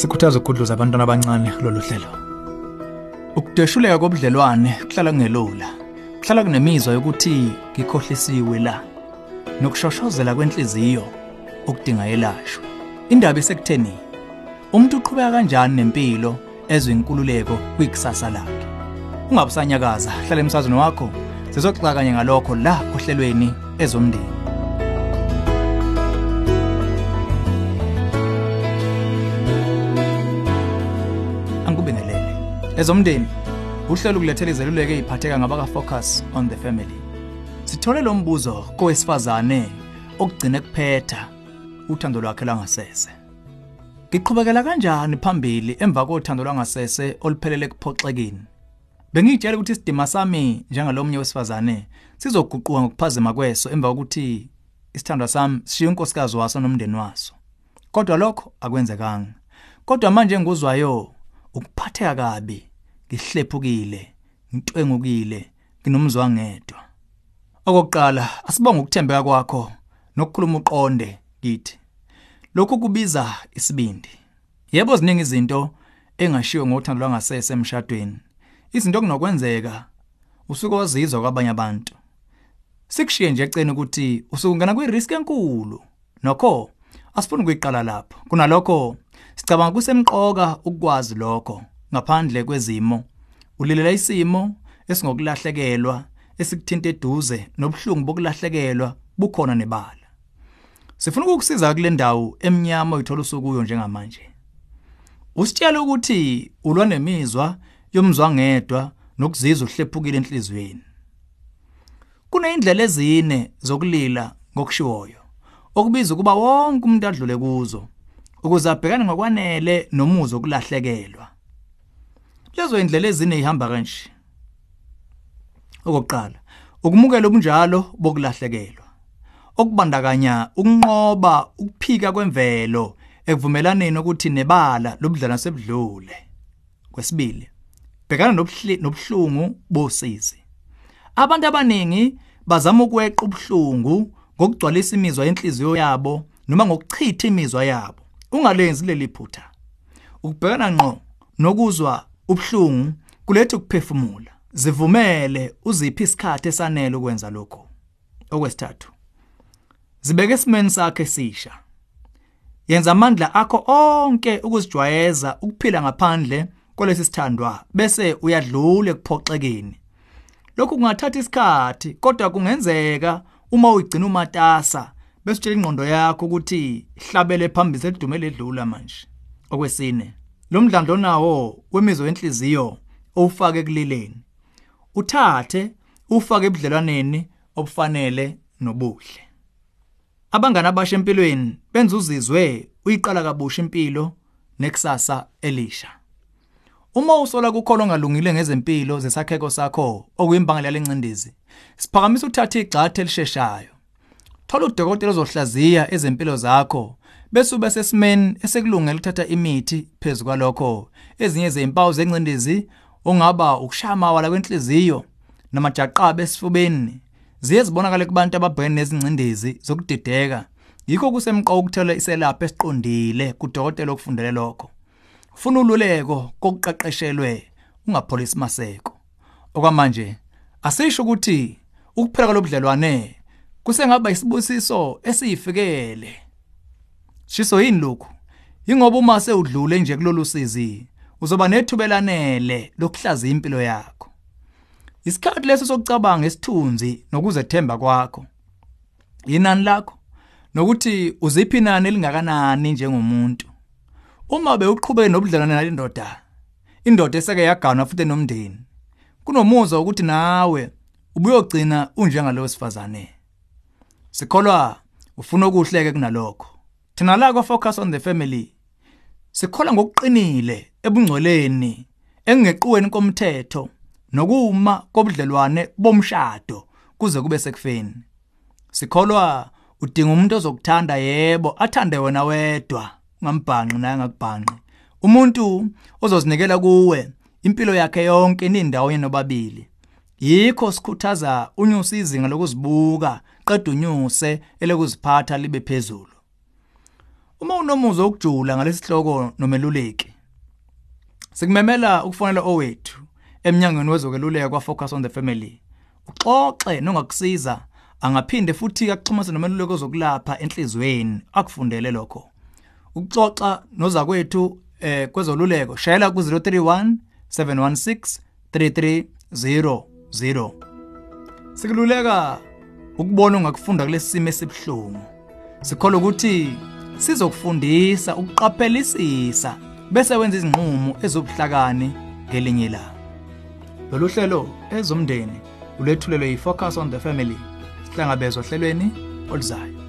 sikhuthaza ukugudluza abantwana abancane kulolu hlelo. Ukudeshuleka kobudlelwane kuhlala kungelula kuhlala kunemizwa yokuthi ngikhohlisiwe la. Nokushoshozela kwenhliziyo okudinga yelashwa. Indaba isekutheni umuntu uqhubeka kanjani nempilo ezwe inkululeko kwikusasa lakhe? Ungabusanyakaza hlala emsazweni wakho sizoxoxa kanye ngalokho la ohlelweni ezomndeni. Ezomndeni uhlelo ukulethela izeluleko eziphatheka ngabaka focus on the family. Sithole lo mbuzo kowesifazane okugcina kuphetha uthando lwakhe langasese ngiqhubekela kanjani phambili emva kothando lwangasese oluphelele kuphoxekini bengitshela ukuthi isidima sami njengalomnye wesifazane sizoguquka ngokuphazima kweso emva kokuthi isithandwa sami sishiya unkosikazi waso nomndeni waso. Kodwa lokho akwenzekanga. Kodwa manje ngikuzwayo ukuphatheka kabi. Ngihlephukile ngintwengukile nginomzwangedwa okokuqala asibonge ukuthembeka kwakho nokukhuluma uqonde kithi lokhu kubiza isibindi. Yebo ziningi izinto engashiwo ngothando lwangasese emshadweni. Izinto kunokwenzeka usuke wazizwa kwabanye abantu. Sikushiye nje ecene ukuthi usukungena kwirisk enkulu. Nokho asifuni ukuyiqala lapho. Kunalokho sicabanga kusemqoka ukwazi lokho. Ngaphandle kwezimo. Ulilela isimo esingokulahlekelwa esikuthinta eduze nobuhlungu bokulahlekelwa bukhona nebala. Sifuna ukukusiza kule ndawo eminyama oyithola usukuyo njengamanje. Usitshela ukuthi ulwa nemizwa yomzwangedwa nokuzizwa uhlephukile enhlizweni. Kuneyindlela ezine zokulila ngokushiwoyo okubiza ukuba wonke umuntu adlule kuzo ukuze abhekane ngokwanele nomuzo okulahlekelwa lezo indlela ezine ihamba kanje. Okokuqala ukumukela ubunjalo bokulahlekelwa. Okubandakanya ukunqoba ukuphika kwemvelo ekuvumelaneni ukuthi nebala lobudlana sebudlule. Kwesibili bhekana nobuhlungu bosizi. Abantu abaningi bazama ukweqa ubuhlungu ngokugcwalisa imizwa yenhliziyo yabo noma ngokuchitha imizwa yabo ungalenzi leli phutha. Ukubhekana ngqo nokuzwa ubuhlungu kuletha ukuphefumula. Zivumele uziphi isikhathi esanele ukwenza lokho okwesithathu zibeke esimeni sakhe esisha. Yenza amandla akho onke ukuzijwayeza ukuphila ngaphandle kolesi sithandwa bese uyadlula ekuphoxekeni. Lokhu kungathatha isikhathi kodwa kungenzeka uma uyigcina umatasa bese utshela ingqondo yakho ukuthi ihlabele phambili sedumele edlula manje. Okwesine lo mdlandlo nawo wemizwa yenhliziyo owufake kulileni uthathe ufake ebudlelwaneni obufanele nobuhle. Abangani abasha empilweni benza uzizwe uyiqala kabusha impilo nekusasa elisha. Uma usola kukholo ongalungile ngezempilo zesakheko sakho okuyimbangela yalencindezi siphakamisa uthatha igxathe elisheshayo. Thola udokotela ozohlaziya ezempilo zakho bese ube sesimeni esekulungela ukuthatha imithi phezulu kwalokho. Ezinye zezimpawu zencindezi ongaba ukushaya amawala kwenhliziyo namajaqaba esifubeni ziye zibonakala kubantu ababhekene nezincindezi zokudideka. Yikho kusemqoka ukuthola iselaphi esiqondile kudokotela okufundele lokho. Ufuna ululeko kokuqeqeshelwe ungapholisi maseko. Okwamanje asisho ukuthi ukuphela kwalobudlelwane kusengaba isibusiso esiyifikele. Shiso yini lokhu? Ingoba uma sewudlule nje kulolu sizi uzoba nethubelanele lokuhlaza impilo yakho. Isikhathi leso sokucabanga esithunzi nokuzethemba kwakho. Inani lakho? Nokuthi uziphi inani elingakanani njengomuntu? Uma bewuqhubeke nobudlelwane nalendoda indoda eseke yaganwa futhi nomndeni kunomuzwa ukuthi nawe ubuyogcina unjengalo sifazane. Sikholwa ufuna ukuhleke kunalokho. Thina la kwa focus on the family. Sikhola ngokuqinile ebungcweleni engeqiweni komthetho nokuma kobudlelwane bomshado kuze kube sekufeni. Sikholwa udinga umuntu ozokuthanda yebo athande wena wedwa. Ngambhanqi naye ngakubhanqi umuntu ozozinikela kuwe impilo yakhe yonke nindawo yenobabili yikho sikhuthaza unyusa izinga lokuzibuka qeda unyuse elokuziphatha libe phezulu. Uma unomuzwa ukujula ngalesihloko nomeluleki sikumemela ukufonela owethu eminyangweni wezokeluleka kwa Focus on the Family. Uxoxe nongakusiza angaphinde futhi akuxhumase nomeluleki ozokulapha enhlizweni akufundele lokho. Ukuxoxa nozakwethu eh kwezoluleko shayela ku 031 716 3300 Sikululeka ukubona ungakufunda kulesi simo esibhlungu. Sikholwa ukuthi sizokufundisa ukuqaphelisisa bese wenza izinqumo ezobuhlakani ngelinye ilanga. Lolu hlelo ezomndeni ulethulelwe yi-Focus on the Family. Sihlangabezwa ohlelweni oluzayo.